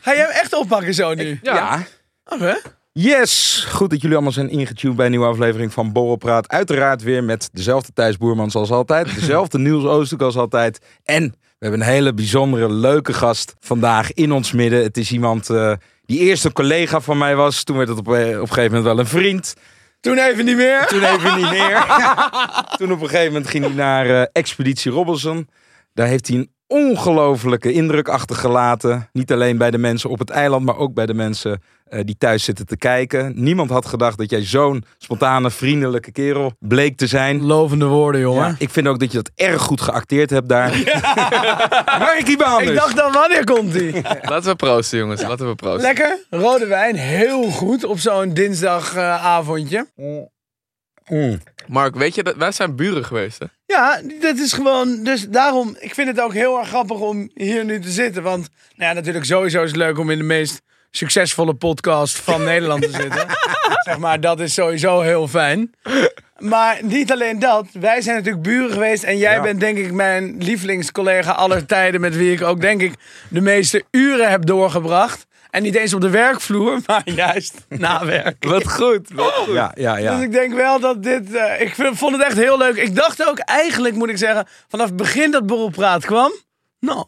Ga jij hem echt oppakken zo nu? Ja. Oké. Yes! Goed dat jullie allemaal zijn ingetuned bij een nieuwe aflevering van Borrelpraat. Uiteraard weer met dezelfde Thijs Boerman zoals altijd. Dezelfde Niels Oosthoek als altijd. En we hebben een hele bijzondere, leuke gast vandaag in ons midden. Het is iemand eh, die eerst een collega van mij was. Toen werd het op, eh, op een gegeven moment wel een vriend. Toen even niet meer. Toen even niet meer. Toen op een gegeven moment ging hij naar eh, Expeditie Robinson. Daar heeft hij een ongelofelijke indruk achtergelaten. Niet alleen bij de mensen op het eiland, maar ook bij de mensen eh, die thuis zitten te kijken. Niemand had gedacht dat jij zo'n spontane, vriendelijke kerel bleek te zijn. Lovende woorden, jongen. Ja, ik vind ook dat je dat erg goed geacteerd hebt daar. Markie Baanders. Ik dacht dan, wanneer komt die? Laten we proosten, jongens. Laten we proosten. Lekker. Rode wijn. Heel goed op zo'n dinsdagavondje. Mm. Mark, weet je, dat wij zijn buren geweest, hè? ja, dat is gewoon... Dus daarom, ik vind het ook heel erg grappig om hier nu te zitten. Want, nou ja, natuurlijk sowieso is het leuk om in de meest succesvolle podcast van Nederland te zitten. zeg maar, dat is sowieso heel fijn. Maar niet alleen dat. Wij zijn natuurlijk buren geweest. En jij Ja. bent denk ik mijn lievelingscollega aller tijden. Met wie ik ook denk ik de meeste uren heb doorgebracht. En niet eens op de werkvloer, maar juist na werk. Wat goed, wat goed. Ja, ja, ja. Dus ik denk wel dat dit... eh, ik vind- vond het echt heel leuk. Ik dacht ook eigenlijk, moet ik zeggen... Vanaf het begin dat Borrelpraat kwam... Nou...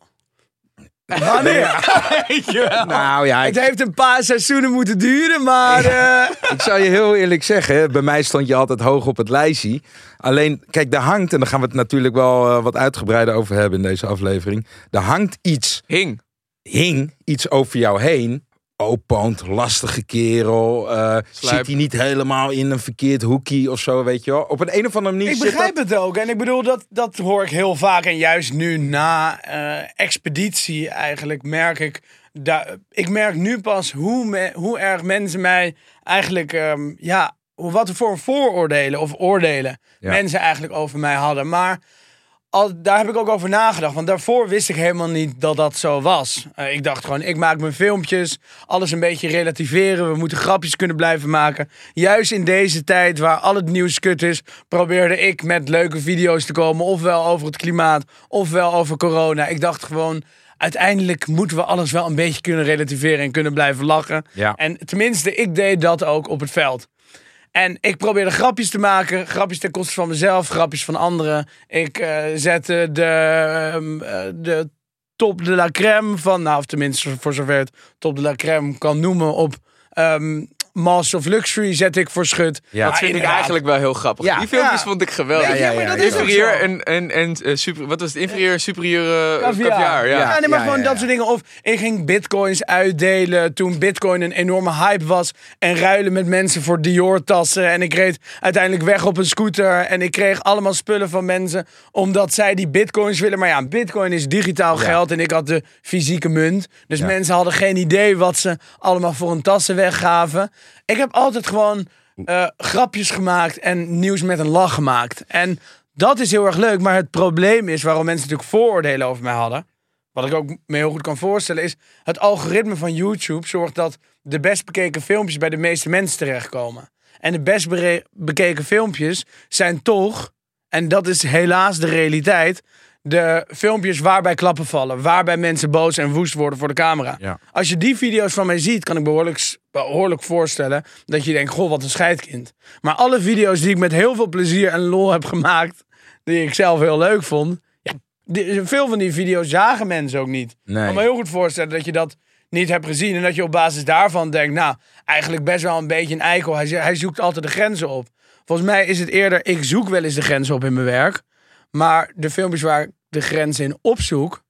Wanneer? Weet je wel. Nou ja, ik, Het heeft een paar seizoenen moeten duren, maar... eh, ik zou je heel eerlijk zeggen, bij mij stond je altijd hoog op het lijstje. Alleen, kijk, daar hangt, en daar gaan we het natuurlijk wel eh, wat uitgebreider over hebben in deze aflevering. Er hangt iets Hing. Hing iets over jou heen. Opont, lastige kerel. eh, Slijp. zit hij niet helemaal in een verkeerd hoekie of zo, weet je wel. Op een, een of andere manier Ik zit begrijp dat... het ook. En ik bedoel, dat, dat hoor ik heel vaak. En juist nu na eh, expeditie eigenlijk merk ik... Ik merk nu pas hoe, me- hoe erg mensen mij eigenlijk... ehm, ja, wat voor vooroordelen of oordelen Ja. mensen eigenlijk over mij hadden. Maar al, daar heb ik ook over nagedacht. Want daarvoor wist ik helemaal niet dat dat zo was. Eh, ik dacht gewoon, ik maak mijn filmpjes. Alles een beetje relativeren. We moeten grapjes kunnen blijven maken. Juist in deze tijd waar al het nieuws kut is... probeerde ik met leuke video's te komen. Ofwel over het klimaat, ofwel over corona. Ik dacht gewoon... Uiteindelijk moeten we alles wel een beetje kunnen relativeren en kunnen blijven lachen. Ja. En tenminste, ik deed dat ook op het veld. En ik probeerde grapjes te maken. Grapjes ten koste van mezelf, grapjes van anderen. Ik eh, zette de, ehm, eh, de top de la crème van... Nou, of tenminste voor zover het top de la crème kan noemen op... ehm Master of Luxury zet ik voor schut. Ja. Dat vind ik eigenlijk wel heel grappig. Ja. Die filmpjes Ja. vond ik geweldig. Ja, ja, ja, maar dat ja. is ook Inferieur en, en, en super, wat was het? Inferieur, superieur uh, Caviar. ja. Ja, nee, maar gewoon dat soort dingen. Of ik ging bitcoins uitdelen toen bitcoin een enorme hype was. En ruilen met mensen voor Dior-tassen. En ik reed uiteindelijk weg op een scooter. En ik kreeg allemaal spullen van mensen omdat zij die bitcoins willen. Maar ja, bitcoin is digitaal geld en ik had de fysieke munt. Dus mensen hadden geen idee wat ze allemaal voor hun tassen weggaven. Ik heb altijd gewoon eh, grapjes gemaakt en nieuws met een lach gemaakt. En dat is heel erg leuk. Maar het probleem is waarom mensen natuurlijk vooroordelen over mij hadden. Wat ik ook me heel goed kan voorstellen is... het algoritme van YouTube zorgt dat de best bekeken filmpjes... bij de meeste mensen terechtkomen. En de best bekeken filmpjes zijn toch... en dat is helaas de realiteit... de filmpjes waarbij klappen vallen. Waarbij mensen boos en woest worden voor de camera. Ja. Als je die video's van mij ziet, kan ik behoorlijk, behoorlijk voorstellen... dat je denkt, goh, wat een scheidkind. Maar alle video's die ik met heel veel plezier en lol heb gemaakt... die ik zelf heel leuk vond... Ja, die- veel van die video's zagen mensen ook niet. Ik kan me heel goed voorstellen dat je dat niet hebt gezien. En dat je op basis daarvan denkt, nou, eigenlijk best wel een beetje een eikel. Hij, hij zoekt altijd de grenzen op. Volgens mij is het eerder, ik zoek wel eens de grenzen op in mijn werk. Maar de filmpjes waar ik de grenzen in opzoek,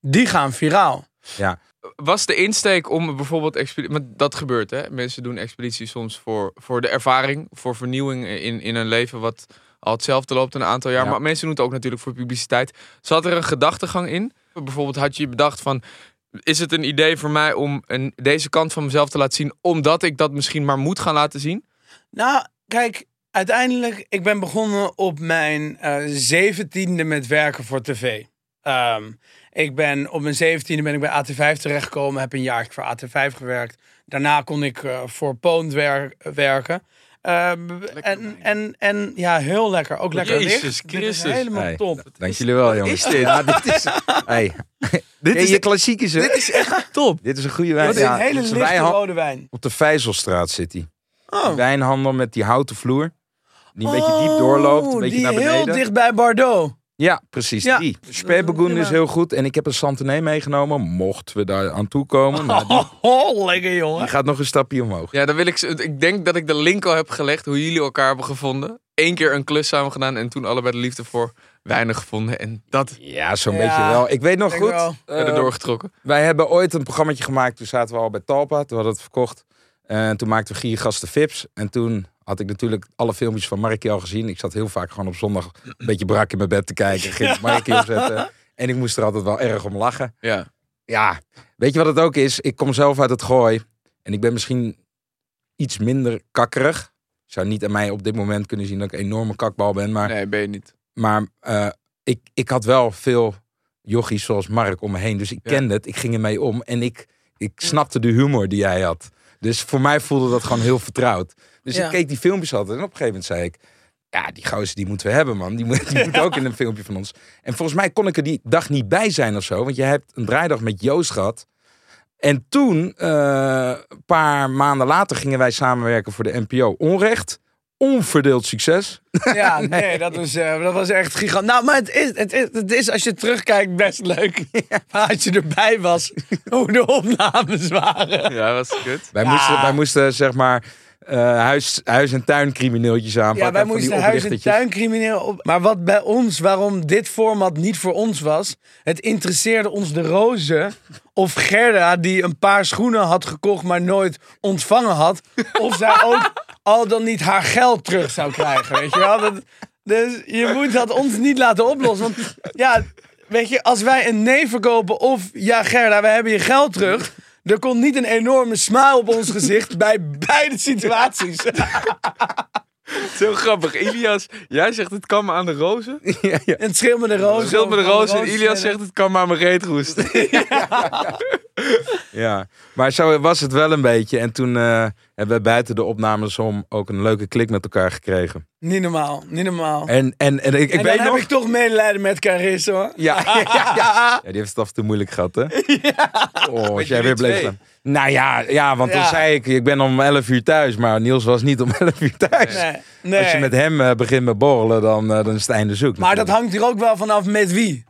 die gaan viraal. Ja. Was de insteek om bijvoorbeeld expeditie... Dat gebeurt, hè? Mensen doen expedities soms voor, voor de ervaring. Voor vernieuwing in, in een leven wat al hetzelfde loopt een aantal jaar. Ja. Maar mensen doen het ook natuurlijk voor publiciteit. Zat er een gedachtegang in? Bijvoorbeeld had je bedacht van... is het een idee voor mij om een, deze kant van mezelf te laten zien, omdat ik dat misschien maar moet gaan laten zien? Nou, kijk, uiteindelijk, ik ben begonnen op mijn eh, zeventiende met werken voor tv. Ehm, ik ben op mijn zeventiende ben ik bij AT5 terechtgekomen, heb een jaar voor AT5 gewerkt. Daarna kon ik eh, voor Poont wer- werken. Ehm, en, en, en ja, heel lekker. Ook lekker Jezus licht. Dit is Christus. helemaal Hey, top. Dank jullie wel, jongens. is dit? Ja, dit is... Hey. dit is- je klassiekers, hè? Dit is echt top. Dit is een goede wijn. Is een hele dit een lichte rode wijn. Op de Vijzelstraat zit hij. Oh. Wijnhandel met die houten vloer. Die een beetje diep doorloopt, een Oh, beetje die naar beneden. heel dicht bij Bordeaux. Ja, precies Ja. die. Is heel goed. En ik heb een Santenay meegenomen, mochten we daar aan toe komen. Nou, die, Oh, lekker jongen. die gaat nog een stapje omhoog. Ja, dan wil ik. Ik denk dat ik de link al heb gelegd hoe jullie elkaar hebben gevonden. Eén keer een klus samen gedaan en toen allebei de liefde voor weinig gevonden. En dat Ja, zo'n Ja, beetje wel. Ik weet nog denk goed, wel. eh, doorgetrokken. wij hebben ooit een programmaatje gemaakt. Toen zaten we al bij Talpa, toen hadden we het verkocht. En toen maakten we Giergasten Vips. En toen had ik natuurlijk alle filmpjes van Markie al gezien. Ik zat heel vaak gewoon op zondag een beetje brak in mijn bed te kijken. Ging ik Markie opzetten. En ik moest er altijd wel erg om lachen. Ja. Ja, weet je wat het ook is? Ik kom zelf uit het gooi. En ik ben misschien iets minder kakkerig. Ik zou niet aan mij op dit moment kunnen zien dat ik een enorme kakbal ben. Maar, Nee, ben je niet. maar eh, ik, ik had wel veel jochies zoals Mark om me heen. Dus ik Ja. kende het. Ik ging ermee om. En ik, ik snapte de humor die hij had. Dus voor mij voelde dat gewoon heel vertrouwd. Dus Ja. ik keek die filmpjes altijd. En op een gegeven moment zei ik... Ja, die gozer die moeten we hebben, man. Die moet, die moet ook in een filmpje van ons. En volgens mij kon ik er die dag niet bij zijn of zo. Want je hebt een draaidag met Joost gehad. En toen, eh, een paar maanden later, gingen wij samenwerken voor de NPO. Onrecht. Onverdeeld succes. Ja, nee, dat was, eh, dat was echt gigantisch. Nou, maar het is, het, is, het is, als je terugkijkt, best leuk. Maar als je erbij was, hoe de opnames waren. Ja, dat is kut. Wij, Ja. moesten, wij moesten, zeg maar, eh, huis, huis- en tuincrimineeltjes aanpakken. Ja, wij moesten huis- en tuincrimineel op. Maar wat bij ons, waarom dit format niet voor ons was, het interesseerde ons de roze of Gerda, die een paar schoenen had gekocht, maar nooit ontvangen had, of zij ook al dan niet haar geld terug zou krijgen. Weet je wel? Dat, dus je moet dat ons niet laten oplossen. Want ja, weet je, als wij een nee verkopen of ja, Gerda, wij hebben je geld terug. Er komt niet een enorme smile op ons gezicht bij beide situaties. Zo grappig. Ilias, jij zegt het kan me aan de rozen. ja, ja. En het scheelt me de roos. Het scheelt me de rozen. En Ilias zegt het kan me aan mijn reet roesten. ja, maar zo was het wel een beetje. En toen eh, hebben we buiten de opnames om ook een leuke klik met elkaar gekregen. Niet normaal, niet normaal. En, en, en ik, ik en weet dan nog... heb ik toch medelijden met Caris hoor. Ja, ja, ja, ja. die heeft het af en toe moeilijk gehad, hè? Oh, als jij weer bleef staan. Nou ja, ja want toen Ja. zei ik, ik ben om 11 uur thuis. Maar Niels was niet om 11 uur thuis. Nee, nee. Als je met hem eh, begint met borrelen, dan, eh, dan is het einde zoek. Maar dat hangt hier ook wel vanaf met wie.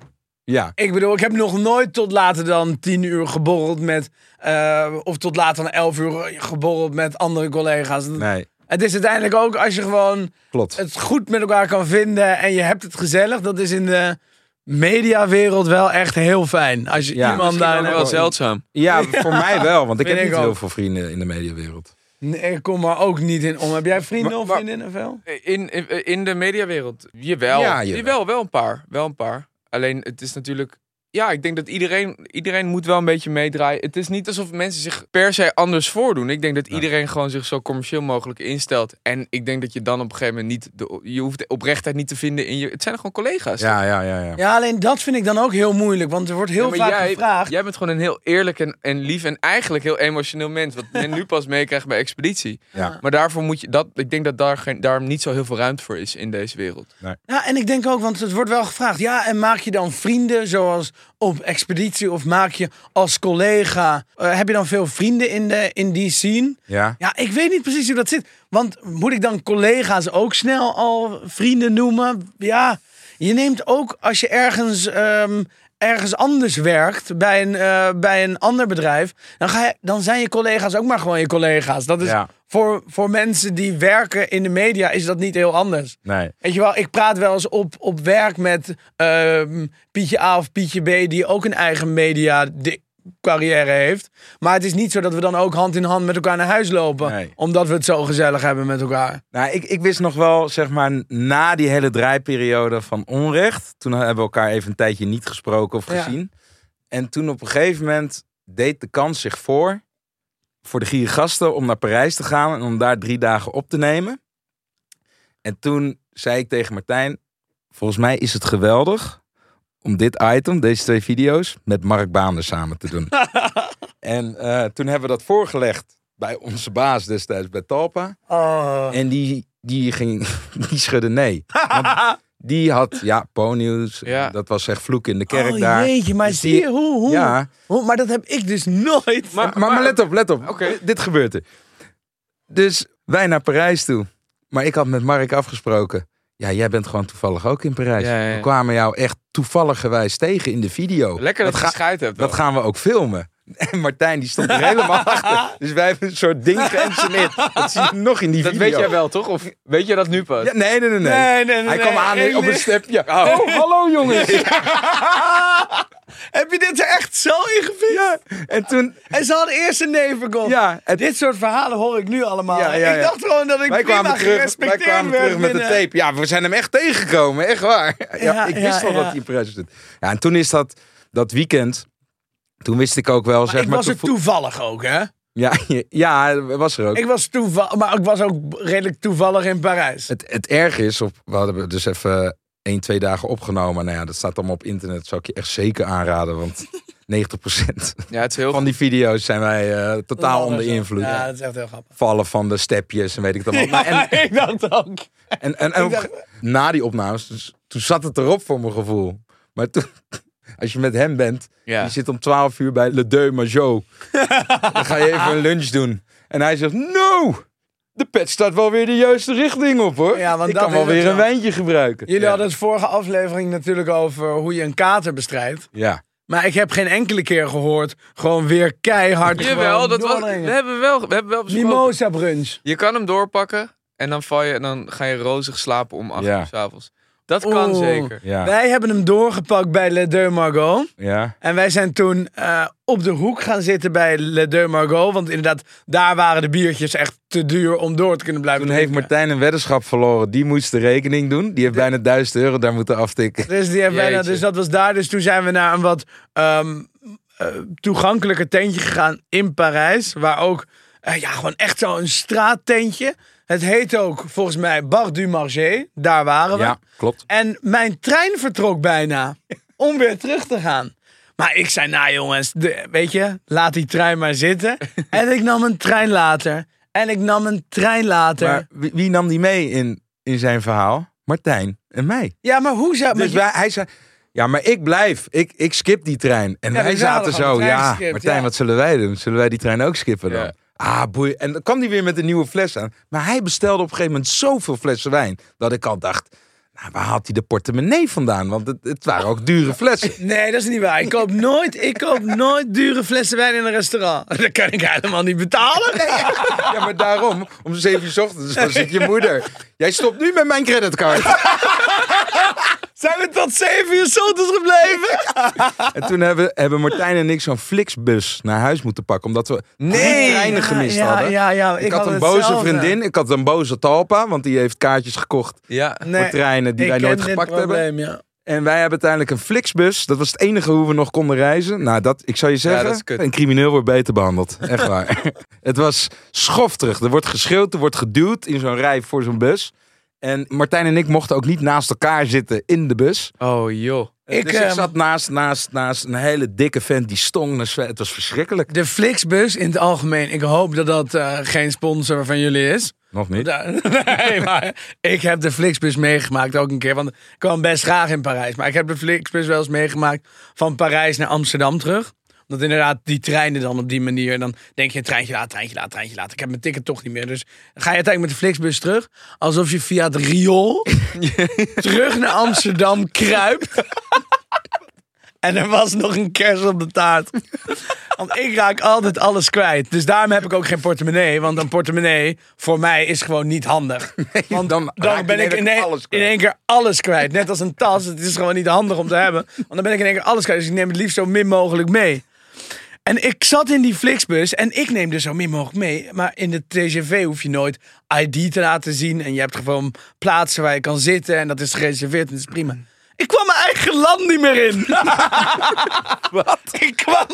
Ja, Ik bedoel, ik heb nog nooit tot later dan 10 uur geborreld met. eh, of tot later dan 11 uur geborreld met andere collega's. nee, Het is uiteindelijk ook als je gewoon klopt. het goed met elkaar kan vinden en je hebt het gezellig. Dat is in de mediawereld wel echt heel fijn. Als je Ja, iemand daar. wel zeldzaam. Ja, voor mij wel, want ik heb niet heel veel vrienden in de mediawereld. Nee, ik kom er ook niet in om. Heb jij vrienden Maar- of maar- vriendinnen veel? In, in, in de mediawereld. Jawel. Ja, jawel. jawel. Wel een paar. Wel een paar. Alleen het is natuurlijk... Ja, ik denk dat iedereen, iedereen moet wel een beetje meedraaien. Het is niet alsof mensen zich per se anders voordoen. Ik denk dat iedereen gewoon zich zo commercieel mogelijk instelt. En ik denk dat je dan op een gegeven moment niet... De, je hoeft de oprechtheid niet te vinden in je... Het zijn gewoon collega's. Ja, ja, ja. ja. Ja, alleen dat vind ik dan ook heel moeilijk. Want er wordt heel Ja, vaak jij, gevraagd. Jij bent gewoon een heel eerlijk en, en lief en eigenlijk heel emotioneel mens. Wat men nu pas meekrijgt bij Expeditie. Ja. Maar daarvoor moet je dat. Ik denk dat daar, geen, daar niet zo heel veel ruimte voor is in deze wereld. Ja, en ik denk ook, want het wordt wel gevraagd. Ja, en maak je dan vrienden zoals op expeditie of maak je als collega? eh, heb je dan veel vrienden in, de, in die scene? Ja. Ja, ik weet niet precies hoe dat zit. Want moet ik dan collega's ook snel al vrienden noemen? Ja, je neemt ook als je ergens, ehm, ergens anders werkt bij een, eh, bij een ander bedrijf, dan, ga je, dan zijn je collega's ook maar gewoon je collega's. Dat is Ja. voor, voor mensen die werken in de media is dat niet heel anders. Nee. Weet je wel, ik praat wel eens op, op werk met ehm, Pietje A of Pietje B, die ook een eigen media di- carrière heeft. Maar het is niet zo dat we dan ook hand in hand met elkaar naar huis lopen. Nee. Omdat we het zo gezellig hebben met elkaar. Nou, ik, ik wist nog wel, zeg maar, na die hele draaiperiode van onrecht. Toen hebben we elkaar even een tijdje niet gesproken of Ja. gezien. En toen op een gegeven moment deed de kans zich voor voor de Giergasten om naar Parijs te gaan en om daar drie dagen op te nemen. En toen zei ik tegen Martijn, volgens mij is het geweldig om dit item, deze twee video's, met Mark Baander samen te doen. en eh, toen hebben we dat voorgelegd bij onze baas destijds bij Talpa. Oh. En die, die, ging, die schudde nee. Want die had, ja, Po-nieuws. Ja. Dat was echt vloek in de kerk oh, daar. jeetje, maar Dus zie je hoe, hoe, Ja, hoe- Maar dat heb ik dus nooit. maar, maar, maar let op, let op. Oké. Dit gebeurt er. Dus wij naar Parijs toe. Maar ik had met Mark afgesproken. Ja, jij bent gewoon toevallig ook in Parijs. Ja, ja, ja. We kwamen jou echt toevalligerwijs tegen in de video. Lekker dat, dat, je ga- hebt. dat gaan we ook filmen. En Martijn die stond er helemaal achter. Dus wij hebben een soort ding geïnsceneerd. Dat zie je nog in die Dat video. weet jij wel, toch? Of weet je dat nu pas? Ja, nee, nee, nee. nee. Nee, nee, nee, Hij kwam nee. aan op een stepje. Oh, hallo jongens. heb je dit er echt zo in? Ja, en toen... En ze hadden eerst een verkocht. Ja, het, Dit soort verhalen hoor ik nu allemaal. Ja, ja, Ik dacht gewoon dat ik wij prima kwamen terug, wij gerespecteerd kwamen terug met de tape. Ja, we zijn hem echt tegengekomen. Echt waar. Ja, Ja, ik wist ja. dat hij zit. Ja, en toen is dat, dat weekend... Toen wist ik ook wel, Maar zeg ik maar... was er toevo- toevallig ook, hè? Ja, ja, was er ook. Ik was toevallig, maar ik was ook redelijk toevallig in Parijs. Het, het erg is, op, we hadden dus even één, twee dagen opgenomen. Nou ja, dat staat allemaal op internet. Dat zou ik je echt zeker aanraden. Want 90% Ja, het is heel van die video's zijn wij eh, totaal onder invloed. Ja, dat is echt heel grappig. Vallen van de stepjes en weet ik het allemaal. Maar en, Ja, ik dacht ook. en, en, en Ik dacht- na die opnames, dus, toen zat het erop voor mijn gevoel. Maar toen, als je met hem bent, Ja. je zit om 12 uur bij Le Deux Majot. dan ga je even een lunch doen. En hij zegt, no! De pet staat wel weer de juiste richting op hoor. Ja, want ik dat kan wel weer een wijntje gebruiken. Jullie ja. hadden het vorige aflevering natuurlijk over hoe je een kater bestrijdt. Ja. Maar ik heb geen enkele keer gehoord, gewoon weer keihard Jawel, dat was, we hebben wel, we hebben wel besproken. Mimosa brunch. Je kan hem doorpakken en dan val je en dan ga je rozig slapen om 8 Ja. uur 's avonds. Dat kan Oeh. zeker. Ja. Wij hebben hem doorgepakt bij Le Deux Margot. ja. En wij zijn toen eh, op de hoek gaan zitten bij Le Deux Margot. Want inderdaad, daar waren de biertjes echt te duur om door te kunnen blijven Toen heeft drinken. Martijn een weddenschap verloren. Die moest de rekening doen. Die heeft bijna 1000 euro daar moeten aftikken. Dus, die heeft bijna, Jeetje. dus dat was daar. Dus toen zijn we naar een wat ehm, eh, toegankelijker tentje gegaan in Parijs. Waar ook, eh, ja, gewoon echt zo'n straattentje. Het heet ook volgens mij Bar du Marché. Daar waren we. Ja, klopt. En mijn trein vertrok bijna om weer terug te gaan. Maar ik zei, nou jongens, de, weet je, laat die trein maar zitten. en ik nam een trein later. En ik nam een trein later. Maar wie, wie nam die mee in, in zijn verhaal? Martijn en mij. ja, maar hoe zou... Dus wij, hij zei, ja, maar ik blijf. Ik, ik skip die trein. En Ja, wij zaten zo, ja, Martijn, ja. wat zullen wij doen? Zullen wij die trein ook skippen dan? Ja. Ah, boei. En dan kwam hij weer met een nieuwe fles aan. Maar hij bestelde op een gegeven moment zoveel flessen wijn. Dat ik al dacht, nou, waar haalt hij de portemonnee vandaan? Want het, het waren ook dure flessen. Nee, dat is niet waar. Ik koop nooit, ik koop nooit dure flessen wijn in een restaurant. Dat kan ik helemaal niet betalen. Ja, maar daarom, om zeven uur 's ochtends, dan zit je moeder. Jij stopt nu met mijn creditcard. Zijn we tot zeven uur ochtends gebleven? En toen hebben, hebben Martijn en ik zo'n Flixbus naar huis moeten pakken. Omdat we Nee. treinen gemist ja, hadden. Ja, ja, Ik, had een boze hetzelfde. vriendin, ik had een boze talpa, want die heeft kaartjes gekocht Ja. Nee, voor treinen die wij nooit gepakt hebben. Ja. En wij hebben uiteindelijk een Flixbus. Dat was het enige hoe we nog konden reizen. Nou, dat, ik zou je zeggen, een crimineel wordt beter behandeld. Echt waar. het was schofterig. Er wordt geschreeuwd, er wordt geduwd in zo'n rij voor zo'n bus. En Martijn en ik mochten ook niet naast elkaar zitten in de bus. Oh joh. Ik, dus ik ehm, zat naast, naast, naast een hele dikke vent die stong naar zweet. Het was verschrikkelijk. De Flixbus in het algemeen. Ik hoop dat dat eh, geen sponsor van jullie is. Nog niet. Nee, maar ik heb de Flixbus meegemaakt ook een keer. Want ik kwam best graag in Parijs. Maar ik heb de Flixbus wel eens meegemaakt van Parijs naar Amsterdam terug. Omdat inderdaad die treinen dan op die manier. Dan denk je treintje laat, treintje laat, treintje laat. Ik heb mijn ticket toch niet meer. Dus ga je uiteindelijk met de Flixbus terug. Alsof je via het riool terug naar Amsterdam kruipt. En er was nog een kers op de taart. Want ik raak altijd alles kwijt. Dus daarom heb ik ook geen portemonnee. Want een portemonnee voor mij is gewoon niet handig. Want dan dan, ben ik in, één keer alles kwijt. Net als een tas. Het is gewoon niet handig om te hebben. Want dan ben ik in één keer alles kwijt. Dus ik neem het liefst zo min mogelijk mee. En ik zat in die Flixbus en ik neem er zo min mogelijk mee. Maar in de TGV hoef je nooit ID te laten zien. En je hebt gewoon plaatsen waar je kan zitten. En dat is gereserveerd en dat is prima. Ik kwam mijn eigen land niet meer in. Wat? ik, kwam,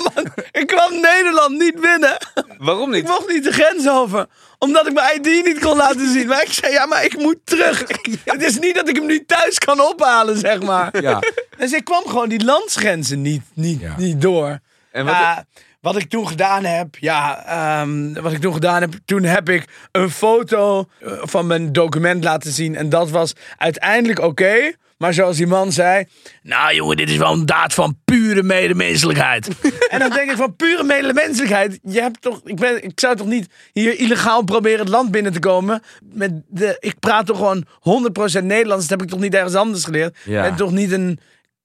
ik kwam Nederland niet binnen. Waarom Ik niet? mocht niet de grens over. Omdat ik mijn ID niet kon laten zien. Maar ik zei, ja, maar ik moet terug. Het is niet dat ik hem nu thuis kan ophalen, zeg maar. Ja. Dus ik kwam gewoon die landsgrenzen niet, niet, Ja. niet door. En wat, wat ik toen gedaan heb, ja, ehm, wat ik toen gedaan heb, toen heb ik een foto eh, van mijn document laten zien en dat was uiteindelijk oké. maar zoals die man zei, nou jongen, dit is wel een daad van pure medemenselijkheid. en dan denk ik van pure medemenselijkheid, je hebt toch, ik, ben, ik zou toch niet hier illegaal proberen het land binnen te komen. Met de, ik praat toch gewoon 100% Nederlands, dat heb ik toch niet ergens anders geleerd. Ja. En toch niet een,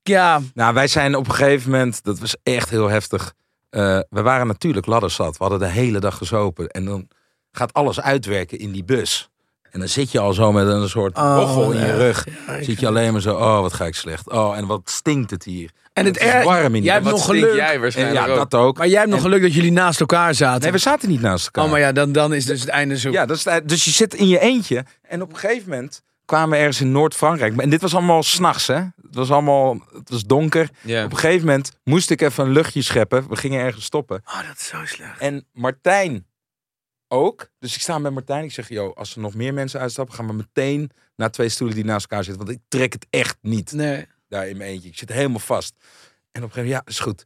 ja, Nou, wij zijn op een gegeven moment, dat was echt heel heftig. eh, we waren natuurlijk ladderzat. We hadden de hele dag gezopen. En dan gaat alles uitwerken in die bus. En dan zit je al zo met een soort Oh, in je rug. Ja, Zit je alleen maar zo, oh wat ga ik slecht. Oh, en wat stinkt het hier. En het is erg- warm in jij hebt Wat nog geluk. jij En waarschijnlijk ja, ook. dat ook. Maar jij hebt nog En- geluk dat jullie naast elkaar zaten. Nee, we zaten niet naast elkaar. Oh, maar ja, dan, dan is dus het einde zo. Ja, dat is, het- dus je zit in je eentje. En op een gegeven moment kwamen we ergens in Noord-Frankrijk. En dit was allemaal s'nachts, hè? Het was allemaal, het was donker. Op een gegeven moment moest ik even een luchtje scheppen. We gingen ergens stoppen. Oh, dat is zo slecht. En Martijn ook. Dus ik sta met Martijn. Ik zeg, joh, als er nog meer mensen uitstappen, gaan we meteen naar twee stoelen die naast elkaar zitten. Want ik trek het echt niet Nee. daar in mijn eentje. Ik zit helemaal vast. En op een gegeven moment, ja, is goed.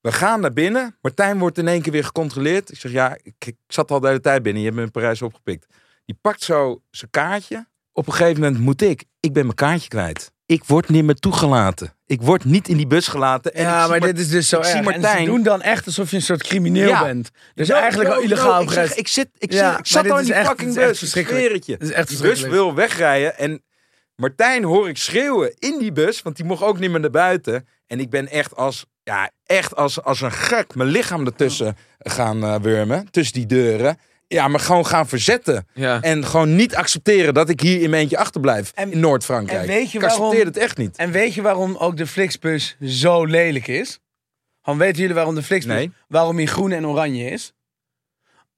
We gaan naar binnen. Martijn wordt in één keer weer gecontroleerd. Ik zeg, ja, ik, ik zat al de hele tijd binnen. Je hebt me in Parijs opgepikt. Die pakt zo zijn kaartje. Op een gegeven moment moet ik. Ik ben mijn kaartje kwijt. Ik word niet meer toegelaten. Ik word niet in die bus gelaten. En ik ja, maar dit is dus zo ik zie erg. En ze doen dan echt alsof je een soort crimineel Ja. bent. Dus No, eigenlijk no, al no. illegaal Ik, zeg, gereisd. ik, zit, ik, Ja, zit, ik maar zat al in die echt- fucking bus. Ik verschrikkelijk. het is echt Die bus wil wegrijden. En Martijn hoor ik schreeuwen in die bus. Want die mocht ook niet meer naar buiten. En ik ben echt als, ja, echt als, als een gek mijn lichaam ertussen gaan eh, wurmen. Tussen die deuren. Ja, maar gewoon gaan verzetten. Ja. En gewoon niet accepteren dat ik hier in mijn eentje achterblijf. En- in Noord-Frankrijk. ik accepteer waarom- het echt niet. En weet je waarom ook de Flixbus zo lelijk is? Gewoon weten jullie waarom de Flixbus, Nee. waarom hij groen en oranje is?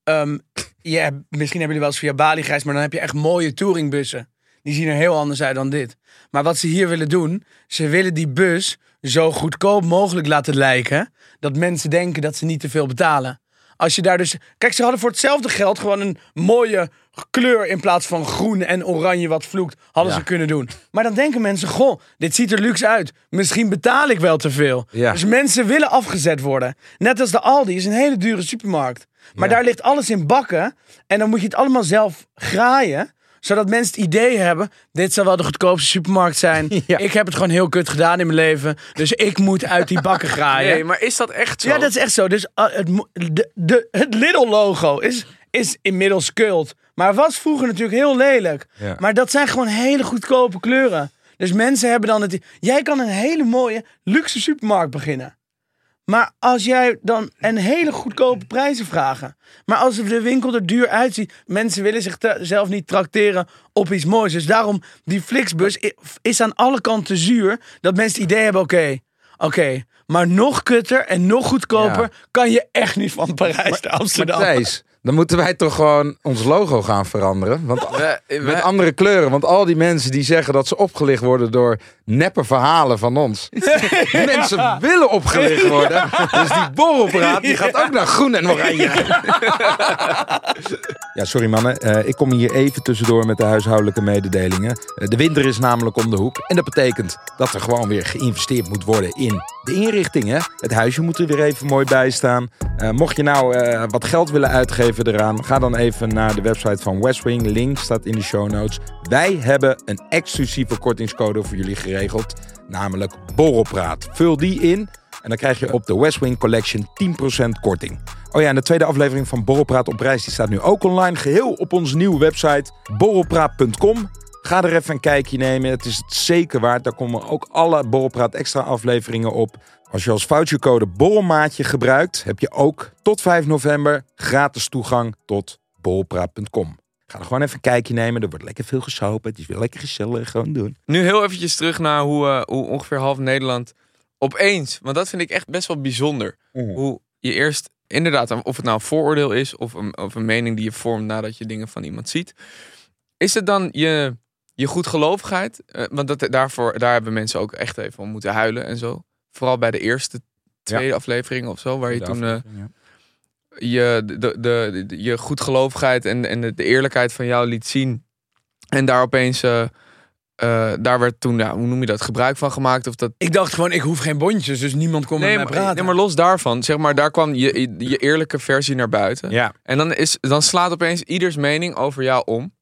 Ehm, je hebt- misschien hebben jullie wel eens via Bali gereisd, maar dan heb je echt mooie touringbussen. Die zien er heel anders uit dan dit. Maar wat ze hier willen doen, ze willen die bus zo goedkoop mogelijk laten lijken, dat mensen denken dat ze niet te veel betalen. Als je daar dus. Kijk, ze hadden voor hetzelfde geld gewoon een mooie kleur in plaats van groen en oranje wat vloekt, hadden Ja. ze kunnen doen. Maar dan denken mensen: Goh, dit ziet er luxe uit. Misschien betaal ik wel te veel. Ja. Dus mensen willen afgezet worden. Net als de Aldi is een hele dure supermarkt. Maar Ja. daar ligt alles in bakken. En dan moet je het allemaal zelf graaien zodat mensen het idee hebben, dit zal wel de goedkoopste supermarkt zijn. Ja. Ik heb het gewoon heel kut gedaan in mijn leven. Dus ik moet uit die bakken graaien. Nee, maar is dat echt zo? Ja, dat is echt zo. Dus uh, het, de, de, het Lidl-logo is, is inmiddels kult. Maar was vroeger natuurlijk heel lelijk. Ja. Maar dat zijn gewoon hele goedkope kleuren. Dus mensen hebben dan het... Jij kan een hele mooie luxe supermarkt beginnen. Maar als jij dan een hele goedkope prijzen vragen. Maar als de winkel er duur uitziet. Mensen willen zichzelf niet trakteren op iets moois. Dus daarom, die Flixbus is aan alle kanten zuur. Dat mensen het idee hebben, oké, oké. maar nog kutter en nog goedkoper Ja. kan je echt niet van Parijs naar Amsterdam. Matthijs, dan moeten wij toch gewoon ons logo gaan veranderen. Want We- we- met andere kleuren. Want al die mensen die zeggen dat ze opgelicht worden door neppe verhalen van ons. mensen willen opgelicht worden. Dus die borrelpraat die gaat ook naar groen en oranje. ja, sorry mannen. Eh, ik kom hier even tussendoor met de huishoudelijke mededelingen. Eh, de winter is namelijk om de hoek. En dat betekent dat er gewoon weer geïnvesteerd moet worden in de inrichtingen. Het huisje moet er weer even mooi bij staan. Eh, mocht je nou eh, wat geld willen uitgeven ga dan even naar de website van Westwing. Link staat in de show notes. Wij hebben een exclusieve kortingscode voor jullie geregeld, namelijk Borrelpraat. Vul die in en dan krijg je op de Westwing Collection 10% korting. Oh ja, en de tweede aflevering van Borrelpraat op reis die staat nu ook online, geheel op onze nieuwe website borrelpraat.com. Ga er even een kijkje nemen. Het is zeker waard. Daar komen ook alle Borrelpraat extra afleveringen op. Als je als vouchercode borrelmaatje gebruikt, heb je ook tot 5 november gratis toegang tot borrelpraat.com. Ga er gewoon even een kijkje nemen. Er wordt lekker veel gesopen. Het is weer lekker gezellig. Gewoon doen. Nu heel eventjes terug naar hoe, eh, hoe ongeveer half Nederland opeens, want dat vind ik echt best wel bijzonder. Hoe je eerst inderdaad, of het nou een vooroordeel is of een, of een mening die je vormt nadat je dingen van iemand ziet. Is het dan je je goedgelovigheid. eh, want dat, daarvoor, daar hebben mensen ook echt even om moeten huilen en zo. Vooral bij de eerste, tweede aflevering of zo. Waar je toen eh, je, de, de, je goedgelovigheid en, en de, eerlijkheid van jou liet zien. En daar opeens, eh, eh, daar werd toen, ja, hoe noem je dat, gebruik van gemaakt. Of dat, Ik dacht gewoon, ik hoef geen bondjes, dus niemand kon nee, met mij praten. nee, maar los daarvan, zeg maar, daar kwam je, je, je eerlijke versie naar buiten. Ja, En dan, is, dan slaat opeens ieders mening over jou om.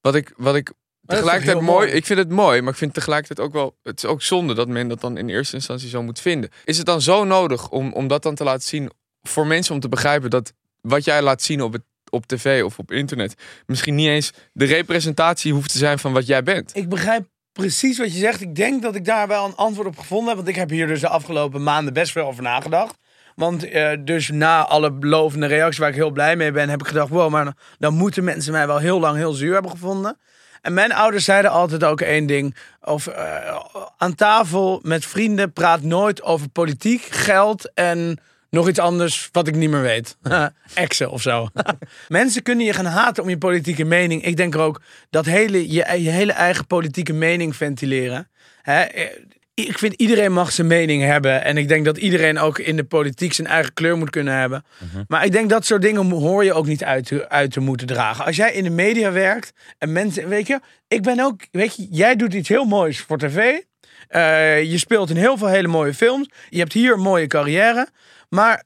Wat ik, wat ik tegelijkertijd mooi, mooi? Ik vind het mooi, maar ik vind tegelijkertijd ook wel... Het is ook zonde dat men dat dan in eerste instantie zo moet vinden. Is het dan zo nodig om, om dat dan te laten zien... voor mensen om te begrijpen dat wat jij laat zien op, het, op tv of op internet... misschien niet eens de representatie hoeft te zijn van wat jij bent. Ik begrijp precies wat je zegt. Ik denk dat ik daar wel een antwoord op gevonden heb. Want ik heb hier dus de afgelopen maanden best veel over nagedacht. Want eh, dus na alle belovende reacties waar ik heel blij mee ben, heb ik gedacht: wow, maar dan moeten mensen mij wel heel lang heel zuur hebben gevonden. En mijn ouders zeiden altijd ook één ding. Of, eh, aan tafel met vrienden praat nooit over politiek, geld en nog iets anders wat ik niet meer weet. Exen of zo. Mensen kunnen je gaan haten om je politieke mening. Ik denk ook dat hele, je, je hele eigen politieke mening ventileren. Hè, eh, ik vind iedereen mag zijn mening hebben. En ik denk dat iedereen ook in de politiek zijn eigen kleur moet kunnen hebben. Maar ik denk dat soort dingen hoor je ook niet uit te, uit te moeten dragen. Als jij in de media werkt en mensen, weet je, ik ben ook, weet je, jij doet iets heel moois voor tv. Eh, je speelt in heel veel hele mooie films. Je hebt hier een mooie carrière. Maar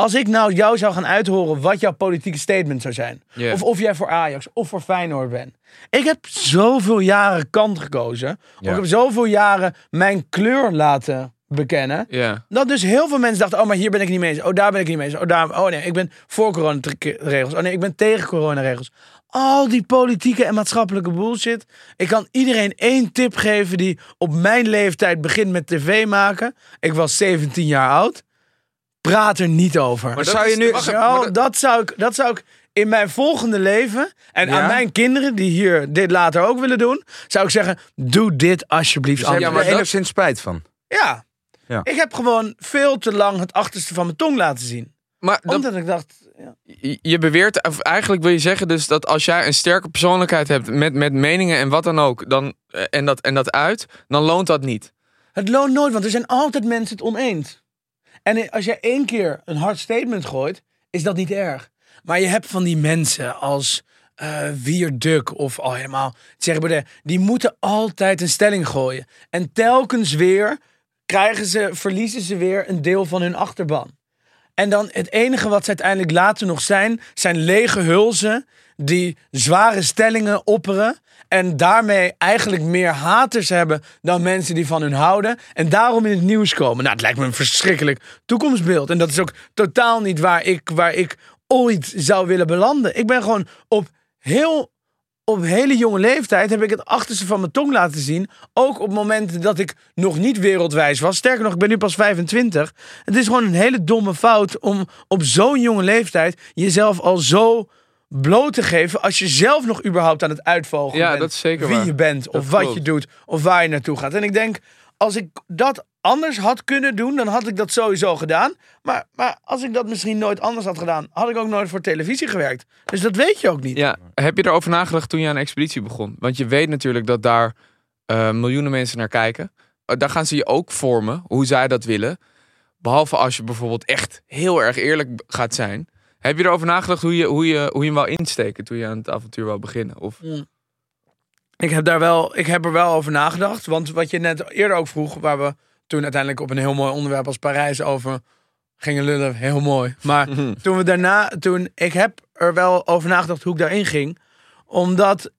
als ik nou jou zou gaan uithoren wat jouw politieke statement zou zijn. Of of jij voor Ajax of voor Feyenoord bent. Ik heb zoveel jaren kant gekozen. Ik heb zoveel jaren mijn kleur laten bekennen. Dat dus heel veel mensen dachten, oh, maar hier ben ik niet mee eens. Oh, daar ben ik niet mee eens. Oh, daar, oh nee, ik ben voor coronaregels. Oh nee, ik ben tegen coronaregels. Al die politieke en maatschappelijke bullshit. Ik kan iedereen één tip geven die op mijn leeftijd begint met tv maken. Ik was 17 jaar oud. Praat er niet over. Maar dat zou je is- nu- wacht Zo, dat- dat, zou ik, dat zou ik in mijn volgende leven en Ja? aan mijn kinderen die hier dit later ook willen doen, zou ik zeggen: doe dit alsjeblieft. dus anders. maar dat- enigszins spijt van. Ja. Ja. Ik heb gewoon veel te lang het achterste van mijn tong laten zien. Maar dat, Omdat ik dacht, ja. je- je beweert, of eigenlijk wil je zeggen dus dat als jij een sterke persoonlijkheid hebt met, met meningen en wat dan ook, dan, eh, en, dat, en dat uit, dan loont dat niet. het loont nooit, want er zijn altijd mensen het oneens. En als jij één keer een hard statement gooit, is dat niet erg. Maar je hebt van die mensen als eh Wierduk of al helemaal Thierry die moeten altijd een stelling gooien. En telkens weer krijgen ze, verliezen ze weer een deel van hun achterban. En dan het enige wat ze uiteindelijk later nog zijn, zijn lege hulzen die zware stellingen opperen. En daarmee eigenlijk meer haters hebben dan mensen die van hun houden. En daarom in het nieuws komen. Nou, het lijkt me een verschrikkelijk toekomstbeeld. En dat is ook totaal niet waar ik, waar ik ooit zou willen belanden. Ik ben gewoon op heel op hele jonge leeftijd heb ik het achterste van mijn tong laten zien. Ook op momenten dat ik nog niet wereldwijs was. Sterker nog, ik ben nu pas 25. Het is gewoon een hele domme fout om op zo'n jonge leeftijd jezelf al zo bloot te geven. Als je zelf nog überhaupt aan het uitvogelen Ja, bent. dat is zeker Wie waar. je bent, Dat of wat klopt. je doet, of waar je naartoe gaat. En ik denk, als ik dat anders had kunnen doen, dan had ik dat sowieso gedaan. Maar, maar als ik dat misschien nooit anders had gedaan, had ik ook nooit voor televisie gewerkt. Dus dat weet je ook niet. Ja, heb je erover nagedacht toen je aan een expeditie begon? Want je weet natuurlijk dat daar eh, miljoenen mensen naar kijken. Eh, daar gaan ze je ook vormen, hoe zij dat willen. Behalve als je bijvoorbeeld echt heel erg eerlijk gaat zijn. Heb je erover nagedacht hoe je, hoe je, hoe je hem wou insteken toen je aan het avontuur wou beginnen? Of, Ik heb, daar wel, ik heb er wel over nagedacht. Want wat je net eerder ook vroeg, waar we toen uiteindelijk op een heel mooi onderwerp als Parijs over gingen lullen, heel mooi. Maar toen we daarna, toen, ik heb er wel over nagedacht hoe ik daarin ging. Omdat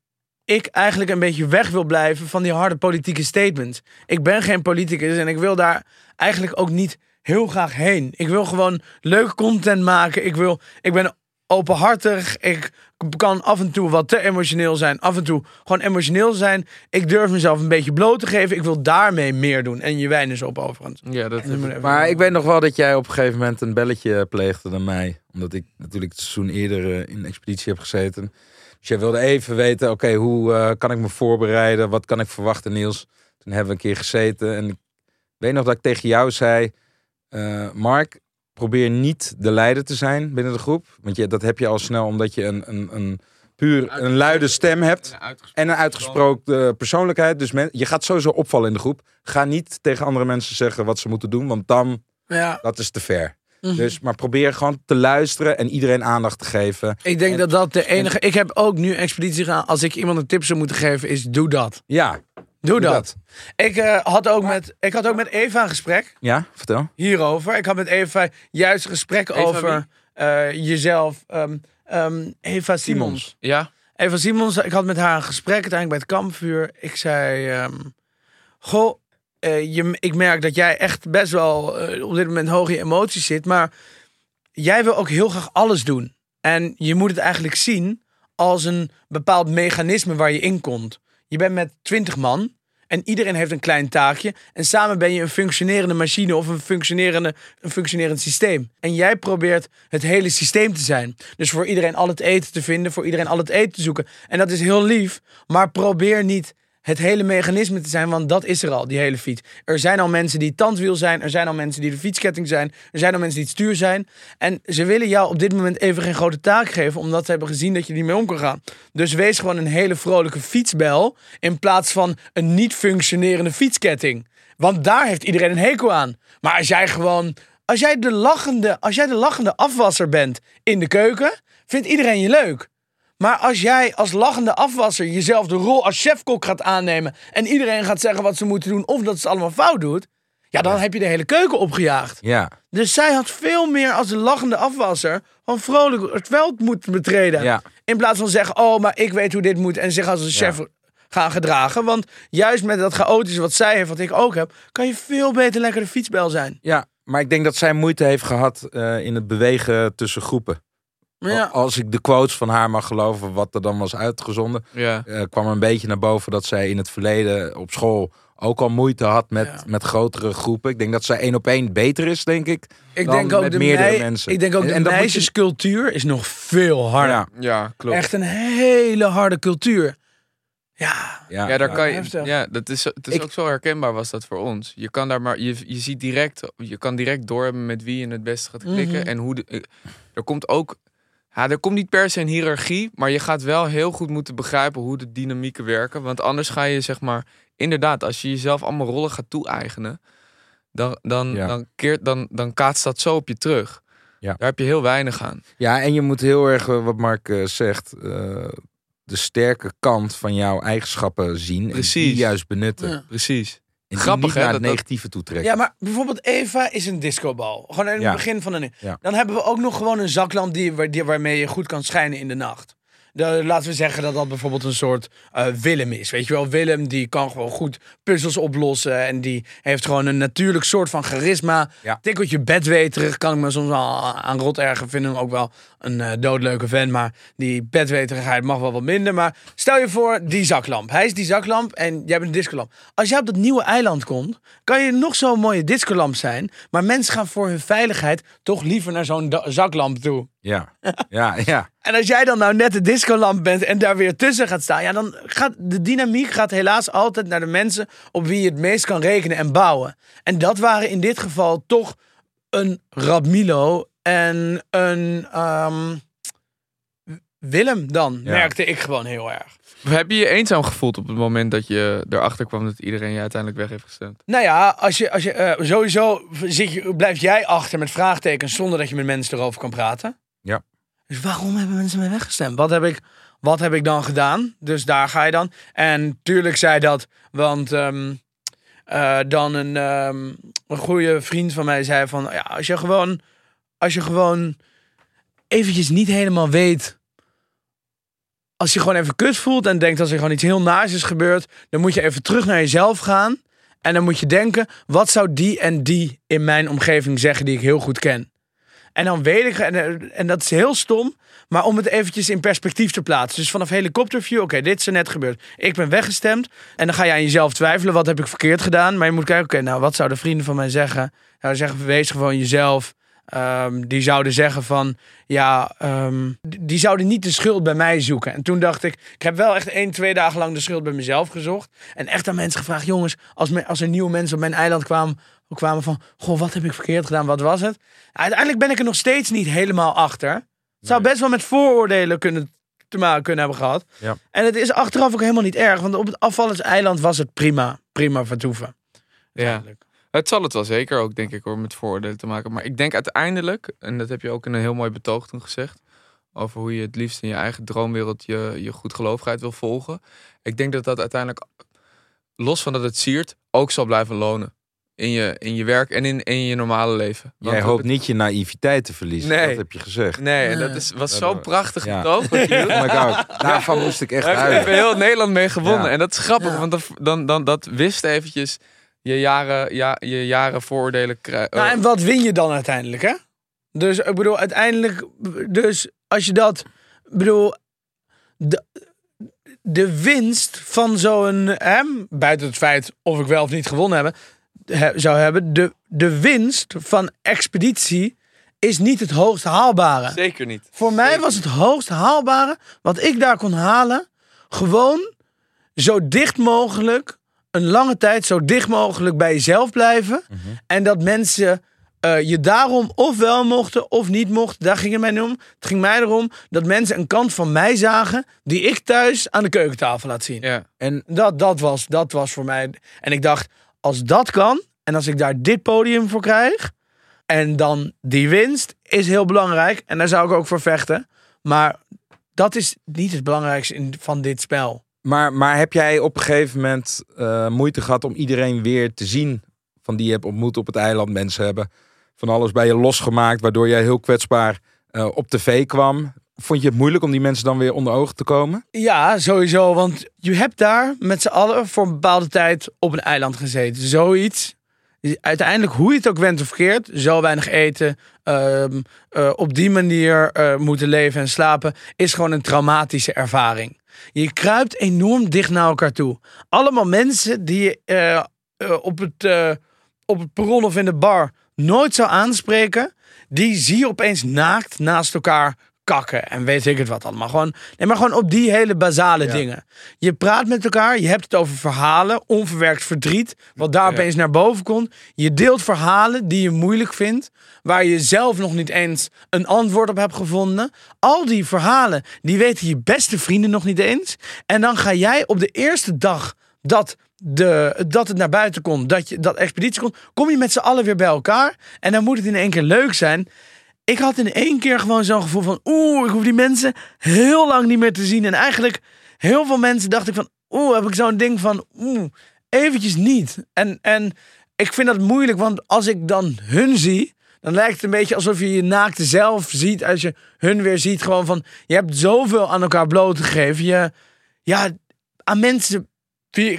ik eigenlijk een beetje weg wil blijven van die harde politieke statements. Ik ben geen politicus en ik wil daar eigenlijk ook niet heel graag heen. Ik wil gewoon leuke content maken. Ik, wil, ik ben openhartig. Ik kan af en toe wat te emotioneel zijn. Af en toe gewoon emotioneel zijn. Ik durf mezelf een beetje bloot te geven. Ik wil daarmee meer doen. En je wijn is op overigens. ja, dat, dan moet even- Maar ik weet nog wel dat jij op een gegeven moment een belletje pleegde naar mij. Omdat ik natuurlijk het seizoen eerder eh, in de expeditie heb gezeten. Dus jij wilde even weten, oké, hoe eh, kan ik me voorbereiden? Wat kan ik verwachten, Niels? Toen hebben we een keer gezeten. En ik weet nog dat ik tegen jou zei... eh, Mark, probeer niet de leider te zijn binnen de groep. Want je, dat heb je al snel omdat je een, een, een puur een luide stem hebt. En een uitgesproken eh, persoonlijkheid. Dus men, je gaat sowieso opvallen in de groep. Ga niet tegen andere mensen zeggen wat ze moeten doen. Want dan, Ja. dat is te ver. Mhm. Dus, maar probeer gewoon te luisteren en iedereen aandacht te geven. Ik denk En- dat dat de enige... Ik heb ook nu expeditie gedaan. Als ik iemand een tip zou moeten geven, is doe dat. Ja, Doe, doe dat. Ik, eh, had ook met, ik had ook met Eva een gesprek Ja, vertel. hierover. Ik had met Eva juist een gesprek Eva over eh, jezelf. Ehm, ehm, Eva Simons. Simons. Ja, Eva Simons, ik had met haar een gesprek uiteindelijk bij het kampvuur. Ik zei, ehm, goh, eh, je, ik merk dat jij echt best wel op dit moment hoog in je emoties zit. Maar jij wil ook heel graag alles doen. En je moet het eigenlijk zien als een bepaald mechanisme waar je in komt. Je bent met twintig man en iedereen heeft een klein taakje. En samen ben je een functionerende machine of een, functionerende, een functionerend systeem. En jij probeert het hele systeem te zijn. Dus voor iedereen al het eten te vinden, voor iedereen al het eten te zoeken. En dat is heel lief, maar probeer niet het hele mechanisme te zijn, want dat is er al, die hele fiets. Er zijn al mensen die tandwiel zijn, er zijn al mensen die de fietsketting zijn, er zijn al mensen die het stuur zijn. En ze willen jou op dit moment even geen grote taak geven, omdat ze hebben gezien dat je niet mee om kan gaan. Dus wees gewoon een hele vrolijke fietsbel, in plaats van een niet functionerende fietsketting. Want daar heeft iedereen een hekel aan. Maar als jij gewoon, als jij de lachende, als jij de lachende afwasser bent in de keuken, vindt iedereen je leuk. Maar als jij als lachende afwasser jezelf de rol als chefkok gaat aannemen en iedereen gaat zeggen wat ze moeten doen of dat ze het allemaal fout doet, ja, dan heb je de hele keuken opgejaagd. Ja, Dus zij had veel meer als de lachende afwasser van vrolijk het veld moeten betreden. ja. In plaats van zeggen, oh, maar ik weet hoe dit moet en zich als een chef gaan gedragen. Want juist met dat chaotische wat zij heeft, wat ik ook heb, kan je veel beter lekker de fietsbel zijn. ja, maar ik denk dat zij moeite heeft gehad eh, in het bewegen tussen groepen. Ja. Als ik de quotes van haar mag geloven, wat er dan was uitgezonden, ja. eh, kwam er een beetje naar boven dat zij in het verleden op school ook al moeite had met, Ja. met grotere groepen. Ik denk dat zij één op één beter is, denk ik. Ik dan denk ook met de, meerdere mei- mensen. Ik denk ook En- de en je- meisjescultuur is nog veel harder. Ja, ja klopt. Echt een hele harde cultuur. Ja, ja, Ja, daar ja. kan je. Ja, dat is, het is Ik- ook zo herkenbaar was dat voor ons. Je kan daar maar, je, je ziet direct, je kan direct doorhebben met wie je het beste gaat klikken Mhm. en hoe. De, eh, er komt ook, ja, er komt niet per se een hiërarchie, maar je gaat wel heel goed moeten begrijpen hoe de dynamieken werken, want anders ga je zeg maar, inderdaad, als je jezelf allemaal rollen gaat toe-eigenen, dan, dan, Ja. dan keert, dan, dan kaatst dat zo op je terug. Ja. Daar heb je heel weinig aan. Ja, en je moet heel erg, eh, wat Mark eh, zegt, eh, de sterke kant van jouw eigenschappen zien. En die juist benutten. Ja. Precies. En die Grappig, niet hè, naar dat- het negatieve toe trekken. ja, maar bijvoorbeeld Eva is een discobal. Gewoon in het Ja. begin van een... Ja. Dan hebben we ook nog gewoon een zaklamp die, waar- die, waarmee je goed kan schijnen in de nacht. De, laten we zeggen dat dat bijvoorbeeld een soort eh, Willem is. Weet je wel, Willem die kan gewoon goed puzzels oplossen. En die heeft gewoon een natuurlijk soort van charisma. Ja. Tikkeltje bedweterig kan ik me soms wel aan rot ergen. Vind hem ook wel een eh, doodleuke vent. Maar die bedweterigheid mag wel wat minder. Maar stel je voor, die zaklamp. Hij is die zaklamp en jij bent een discolamp. Als jij op dat nieuwe eiland komt, kan je nog zo'n mooie discolamp zijn. Maar mensen gaan voor hun veiligheid toch liever naar zo'n zaklamp toe. Ja, ja, ja. En als jij dan nou net de discolamp bent en daar weer tussen gaat staan, ja, dan gaat de dynamiek gaat helaas altijd naar de mensen op wie je het meest kan rekenen en bouwen. En dat waren in dit geval toch een Radmilo en een ehm, Willem dan, Ja. merkte ik gewoon heel erg. Heb je je eenzaam gevoeld op het moment dat je erachter kwam dat iedereen je uiteindelijk weg heeft gestemd? Nou ja, als je, als je, eh, sowieso zit je, blijf jij achter met vraagtekens zonder dat je met mensen erover kan praten. Ja. Dus waarom hebben mensen mij weggestemd? Wat heb ik, wat heb ik dan gedaan? Dus daar ga je dan. En tuurlijk zei dat, want ehm, eh, dan een, ehm, een goede vriend van mij zei van, ja, als je gewoon, als je gewoon eventjes niet helemaal weet als je gewoon even kut voelt en denkt dat er gewoon iets heel naars is gebeurd, dan moet je even terug naar jezelf gaan. En dan moet je denken, wat zou die en die in mijn omgeving zeggen die ik heel goed ken? En dan weet ik, en, en dat is heel stom, maar om het eventjes in perspectief te plaatsen. Dus vanaf helikopterview, oké, dit is er net gebeurd. Ik ben weggestemd. En dan ga je aan jezelf twijfelen, wat heb ik verkeerd gedaan? Maar je moet kijken, oké, nou, wat zouden vrienden van mij zeggen? Nou, zeggen, wees gewoon jezelf. ehm, die zouden zeggen van, ja, ehm, die zouden niet de schuld bij mij zoeken. En toen dacht ik, ik heb wel echt één, twee dagen lang de schuld bij mezelf gezocht. En echt aan mensen gevraagd, jongens, als, me, als er nieuwe mensen op mijn eiland kwamen, kwamen van, goh, wat heb ik verkeerd gedaan, wat was het? Uiteindelijk ben ik er nog steeds niet helemaal achter. Het zou best wel met vooroordelen kunnen te maken kunnen hebben gehad. Ja. En het is achteraf ook helemaal niet erg, want op het afvallerseiland was het prima, prima vertoeven. Ja. Het zal het wel zeker ook, denk ik, hoor, met vooroordelen te maken. Maar ik denk uiteindelijk, en dat heb je ook in een heel mooi betoog toen gezegd, over hoe je het liefst in je eigen droomwereld je, je goedgeloofigheid wil volgen. Ik denk dat dat uiteindelijk, los van dat het siert, ook zal blijven lonen. In je, in je werk en in, in je normale leven. Want Jij hoopt niet je naïviteit te verliezen. Nee. Dat heb je gezegd. Nee, en dat is, was Ja, dat- prachtig ja. betoog. je doet. Oh my god. Daarvan moest ik echt Daar hebben huilen. heel Nederland mee gewonnen. Ja. En dat is grappig, Ja. want dat, dan, dan, dat wist eventjes je jaren, ja, je jaren vooroordelen krijgen. Nou, en wat win je dan uiteindelijk, hè? Dus ik bedoel, uiteindelijk, dus als je dat, ik bedoel, de, de winst van zo'n, hè, buiten het feit of ik wel of niet gewonnen heb, he- zou hebben, de, de winst van expeditie is niet het hoogst haalbare. Zeker niet. Voor mij was het hoogst haalbare wat ik daar kon halen. Gewoon zo dicht mogelijk, een lange tijd, zo dicht mogelijk bij jezelf blijven. En dat mensen eh, je daarom of wel mochten of niet mochten. Daar ging het mij om. Het ging mij erom dat mensen een kant van mij zagen die ik thuis aan de keukentafel laat zien. Ja. En Dat, dat, was, dat was voor mij. En ik dacht, als dat kan en als ik daar dit podium voor krijg. En dan die winst is heel belangrijk. En daar zou ik ook voor vechten. Maar dat is niet het belangrijkste van dit spel. Maar, maar heb jij op een gegeven moment eh, moeite gehad om iedereen weer te zien van die je hebt ontmoet op het eiland? Mensen hebben van alles bij je losgemaakt, waardoor jij heel kwetsbaar eh, op tv kwam. Vond je het moeilijk om die mensen dan weer onder ogen te komen? Ja, sowieso. Want je hebt daar met z'n allen voor een bepaalde tijd op een eiland gezeten. Zoiets. Uiteindelijk, hoe je het ook went of verkeerd, zo weinig eten, ehm, eh, op die manier eh, moeten leven en slapen, is gewoon een traumatische ervaring. Je kruipt enorm dicht naar elkaar toe. Allemaal mensen die je eh, op, het, op het perron of in de bar nooit zou aanspreken, die zie je opeens naakt naast elkaar kakken en weet ik het wat allemaal. Gewoon, nee, maar gewoon op die hele basale dingen. Je praat met elkaar, je hebt het over verhalen, onverwerkt verdriet, wat daar Ja. opeens naar boven komt. Je deelt verhalen die je moeilijk vindt, waar je zelf nog niet eens een antwoord op hebt gevonden. Al die verhalen, die weten je beste vrienden nog niet eens. En dan ga jij op de eerste dag dat, de, dat het naar buiten komt, dat, je, dat expeditie komt, kom je met z'n allen weer bij elkaar. En dan moet het in één keer leuk zijn. Ik had in één keer gewoon zo'n gevoel van, oeh, ik hoef die mensen heel lang niet meer te zien. En eigenlijk, heel veel mensen dacht ik van, oeh, heb ik zo'n ding van, oeh, eventjes niet. En, en ik vind dat moeilijk, want als ik dan hun zie, dan lijkt het een beetje alsof je je naakte zelf ziet. Als je hun weer ziet, gewoon van, je hebt zoveel aan elkaar blootgegeven. Je, ja, aan mensen,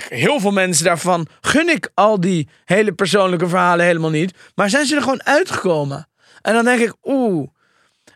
heel veel mensen daarvan, gun ik al die hele persoonlijke verhalen helemaal niet. Maar zijn ze er gewoon uitgekomen? En dan denk ik, oeh.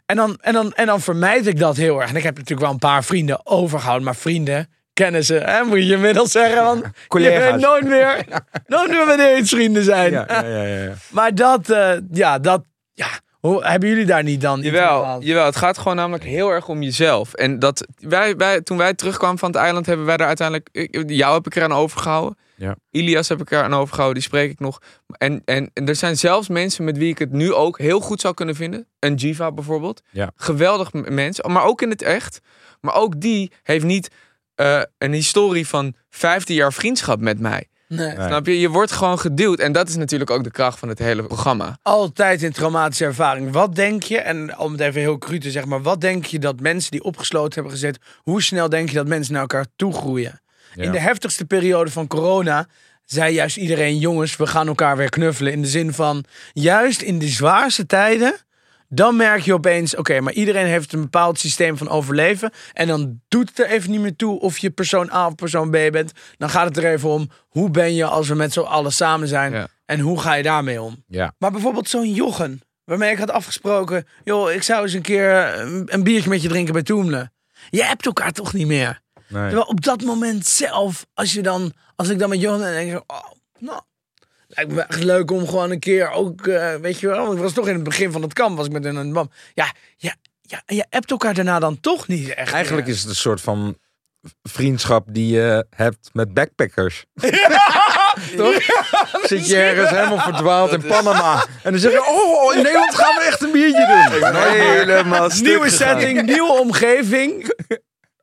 En dan, en, dan, en dan vermijd ik dat heel erg. En ik heb natuurlijk wel een paar vrienden overgehouden. Maar vrienden, kennissen, hè, moet je inmiddels zeggen. Want je Collega's. bent nooit meer, nooit meer met eens vrienden zijn. Ja, ja, ja, ja. Maar dat, eh, ja, dat, ja. Hoe, hebben jullie daar niet dan iets Jawel, jawel, het gaat gewoon namelijk heel erg om jezelf. En dat wij, wij, toen wij terugkwamen van het eiland, hebben wij er uiteindelijk. Jou heb ik er aan overgehouden. Ja. Ilias heb ik er aan overgehouden, die spreek ik nog. En, en, en er zijn zelfs mensen met wie ik het nu ook heel goed zou kunnen vinden. Een Jiva bijvoorbeeld. Ja. Geweldig mens, maar ook in het echt. Maar ook die heeft niet eh, een historie van 15 jaar vriendschap met mij. Nee. Nee. Snap je? Je wordt gewoon geduwd. En dat is natuurlijk ook de kracht van het hele programma. Altijd in traumatische ervaring. Wat denk je, en om het even heel cru te zeggen, maar wat denk je dat mensen die opgesloten hebben gezet, hoe snel denk je dat mensen naar elkaar toe groeien? Ja. In de heftigste periode van corona zei juist iedereen, jongens, we gaan elkaar weer knuffelen. In de zin van, juist in de zwaarste tijden, dan merk je opeens, oké, maar iedereen heeft een bepaald systeem van overleven. En dan doet het er even niet meer toe of je persoon A of persoon B bent. Dan gaat het er even om, hoe ben je als we met z'n allen samen zijn? Ja. En hoe ga je daarmee om? Ja. Maar bijvoorbeeld zo'n Jochen, waarmee ik had afgesproken, joh, ik zou eens een keer een, een biertje met je drinken bij Toemelen. Je hebt elkaar toch niet meer? Nee. Terwijl op dat moment zelf, als je dan, als ik dan met Johan en denk, ik, oh, nou, Lijkt me echt leuk om gewoon een keer ook, eh, weet je wel. Ik was toch in het begin van het kamp, was ik met een bam. Ja, ja, ja, en je appt elkaar daarna dan toch niet echt. Eigenlijk meer. is het een soort van vriendschap die je hebt met backpackers. Toch? Zit je ergens helemaal verdwaald in Panama. En dan zeg je, oh, in Nederland gaan we echt een biertje doen. Helemaal Nieuwe setting, nieuwe omgeving.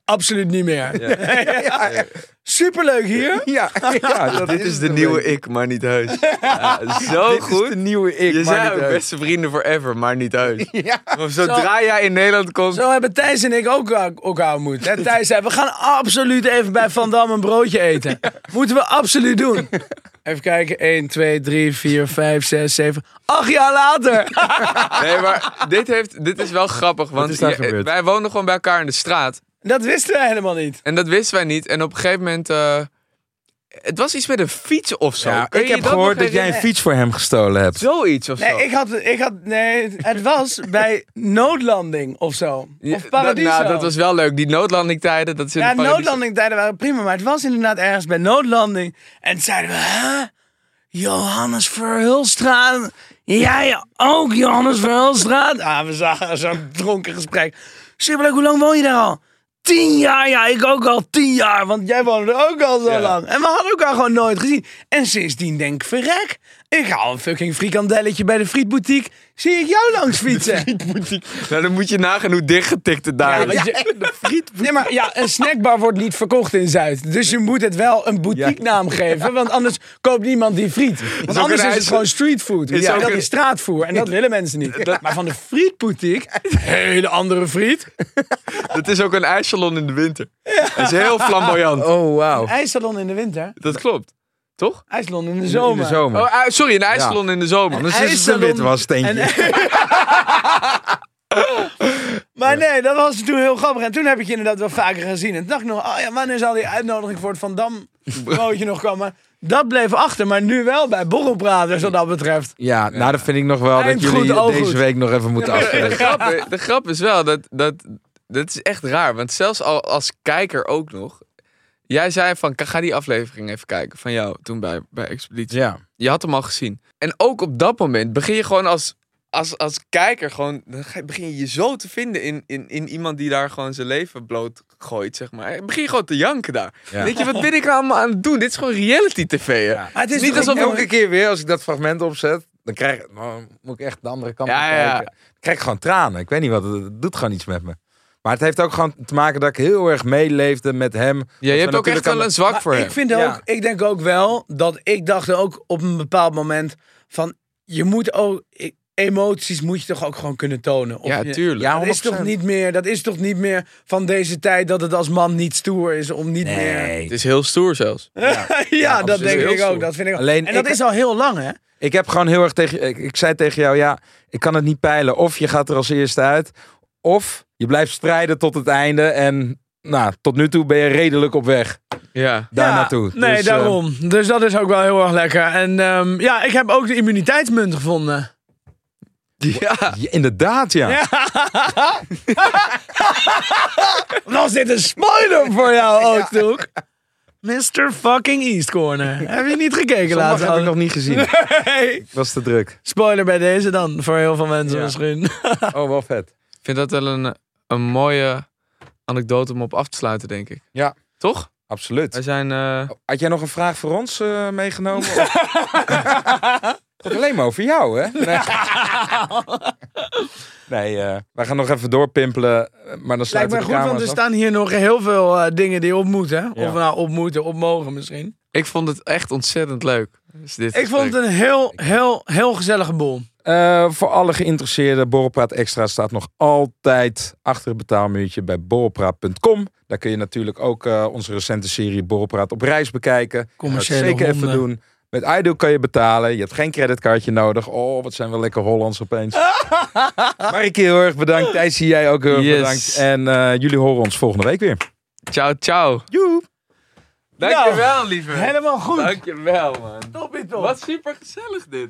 Absoluut niet meer. Superleuk hier. Ja, ja dat Dit is de nieuwe ik, maar niet heus. Ja, zo Dit goed. is de nieuwe ik. je maar niet ook beste vrienden forever, maar niet heus. Ja. Maar zodra jij in Nederland komt... Zo hebben Thijs en ik ook elkaar ontmoet. Hè? Thijs zei, we gaan absoluut even bij Van Dam een broodje eten. Moeten we absoluut doen. Even kijken. 1, 2, 3, 4, 5, 6, 7. Acht jaar later. Nee, maar dit, heeft, dit is wel grappig. Want wij wonen gewoon bij elkaar in de straat. Dat wisten we helemaal niet. En dat wisten wij niet. En op een gegeven moment... eh, het was iets met een fiets of zo. Ja, Kun je ik heb gehoord dat jij een herinneren? fiets voor hem gestolen hebt. Zoiets of zo. Nee, ik had, ik had, nee, het was bij noodlanding of zo. Ja, Of dat, Paradiso. nou, dat was wel leuk. Die noodlandingtijden, dat is in Ja, de Paradiso. noodlandingtijden waren prima, maar het was inderdaad ergens bij noodlanding. En toen zeiden we, hè? Johannes Verhulstraat. Jij ook, Johannes Verhulstraat? Ah, we zagen zo'n dronken gesprek. Superleuk, hoe lang woon je daar al? Tien jaar, ja, ik ook al tien jaar, want jij woonde ook al zo Ja. lang. En we hadden elkaar gewoon nooit gezien. En sindsdien denk ik, verrek, ik haal een fucking frikandelletje bij de frietboutique. Zie ik jou langs fietsen? Nou, dan moet je nagaan hoe dichtgetikt het daar Ja, is. want je- Nee, maar ja, een snackbar wordt niet verkocht in Zuid. Dus je moet het wel een boutiquenaam geven. Want anders koopt niemand die friet. Want anders een is het gewoon streetfood. is Ja, dat een- is straatvoer. En dat willen mensen niet. Maar van de frietboutique, hele andere friet. Dat is ook een ijssalon in de winter. Dat is heel flamboyant. Oh, wauw. IJssalon in de winter. Dat klopt. Toch? IJssalon in de In zomer. de zomer. Oh, sorry, een ijssalon in de zomer. Anders is het een witwassteentje. Maar nee, dat was toen heel grappig. En toen heb ik je inderdaad wel vaker gezien. En toen dacht ik nog, oh ja, wanneer zal die uitnodiging voor het Van Dam broodje nog komen? Dat bleef achter, maar nu wel bij borrelpraters wat dat betreft. Ja, nou dat vind ik nog wel dat goed, jullie deze goed. week nog even moeten De grap, de grap is wel dat, dat. Dat is echt raar. Want zelfs al als kijker ook nog. Jij zei van, ga die aflevering even kijken. Van jou toen bij, bij Expeditie. Ja. Je had hem al gezien. En ook op dat moment begin je gewoon als, als, als kijker gewoon... Dan begin je je zo te vinden in, in, in iemand die daar gewoon zijn leven bloot gooit, zeg maar. Dan begin je gewoon te janken daar. Ja. Denk je, wat ben ik nou allemaal aan het doen? Dit is gewoon reality tv, hè? Maar het is Niet alsof Elke keer weer als ik dat fragment opzet, dan krijg ik, nou, moet ik echt de andere kant Ja, op ja. kijken. Dan krijg ik gewoon tranen. Ik weet niet wat, het, het doet gewoon iets met me. Maar het heeft ook gewoon te maken dat ik heel erg meeleefde met hem. Ja, Dat je hebt ook echt wel een zwak Maar voor ik, hem. vind Ja. ook, ik denk ook wel dat ik dacht ook op een bepaald moment van je moet ook ik- emoties moet je toch ook gewoon kunnen tonen. Of Ja, tuurlijk. Ja, dat is 100%. toch niet meer. Dat is toch niet meer van deze tijd dat het als man niet stoer is om niet meer. Het is heel stoer zelfs. ja, dat absoluut. denk ik ook. Dat vind ik ook. Alleen en dat ik- is al heel lang, hè? Ik heb gewoon heel erg tegen ik, ik zei tegen jou, ja, ik kan het niet peilen. Of je gaat er als eerste uit, of je blijft strijden tot het einde. En nou, tot nu toe ben je redelijk op weg Ja. daar Ja, naartoe. Nee, Dus, eh, daarom. Dus dat is ook wel heel erg lekker. En ehm, ja, ik heb ook de immuniteitsmunt gevonden. Ja. ja, inderdaad, ja. Was dit een spoiler voor jou ook, Toek? Mr. fucking East Corner. Heb je niet gekeken Sommige laatst? heb ik nog niet gezien. Nee. Ik was te druk. Spoiler bij deze dan, voor heel veel mensen Ja. misschien. Oh, wel vet. Ik vind dat wel een, een mooie anekdote om op af te sluiten, denk ik. Ja. Toch? Absoluut. Wij zijn... eh, Had jij nog een vraag voor ons eh, meegenomen? Het alleen maar over jou, hè? Nee, nee eh, wij gaan nog even doorpimpelen. Maar dan sluiten me de goed, want er af. staan hier nog heel veel eh, dingen die op moeten. Ja. Of nou op moeten, op mogen misschien. ik vond het echt ontzettend leuk. Dus dit Ik vond het een heel, heel, heel gezellige boel. Eh, voor alle geïnteresseerden, Borrelpraat Extra staat nog altijd achter het betaalmuurtje bij borrelpraat.com. Daar kun je natuurlijk ook eh, onze recente serie Borrelpraat op reis bekijken. Commerciële zeker even doen. Met iDo kan je betalen. Je hebt geen creditcardje nodig. Oh, wat zijn we lekker Hollands opeens. Marike, heel erg bedankt. Thijs, jij ook heel erg Yes. bedankt. En eh, jullie horen ons volgende week weer. Ciao, ciao. Joep. Dankjewel, lieve. Helemaal goed. Dankjewel, man. Toppie top. Wat super gezellig dit.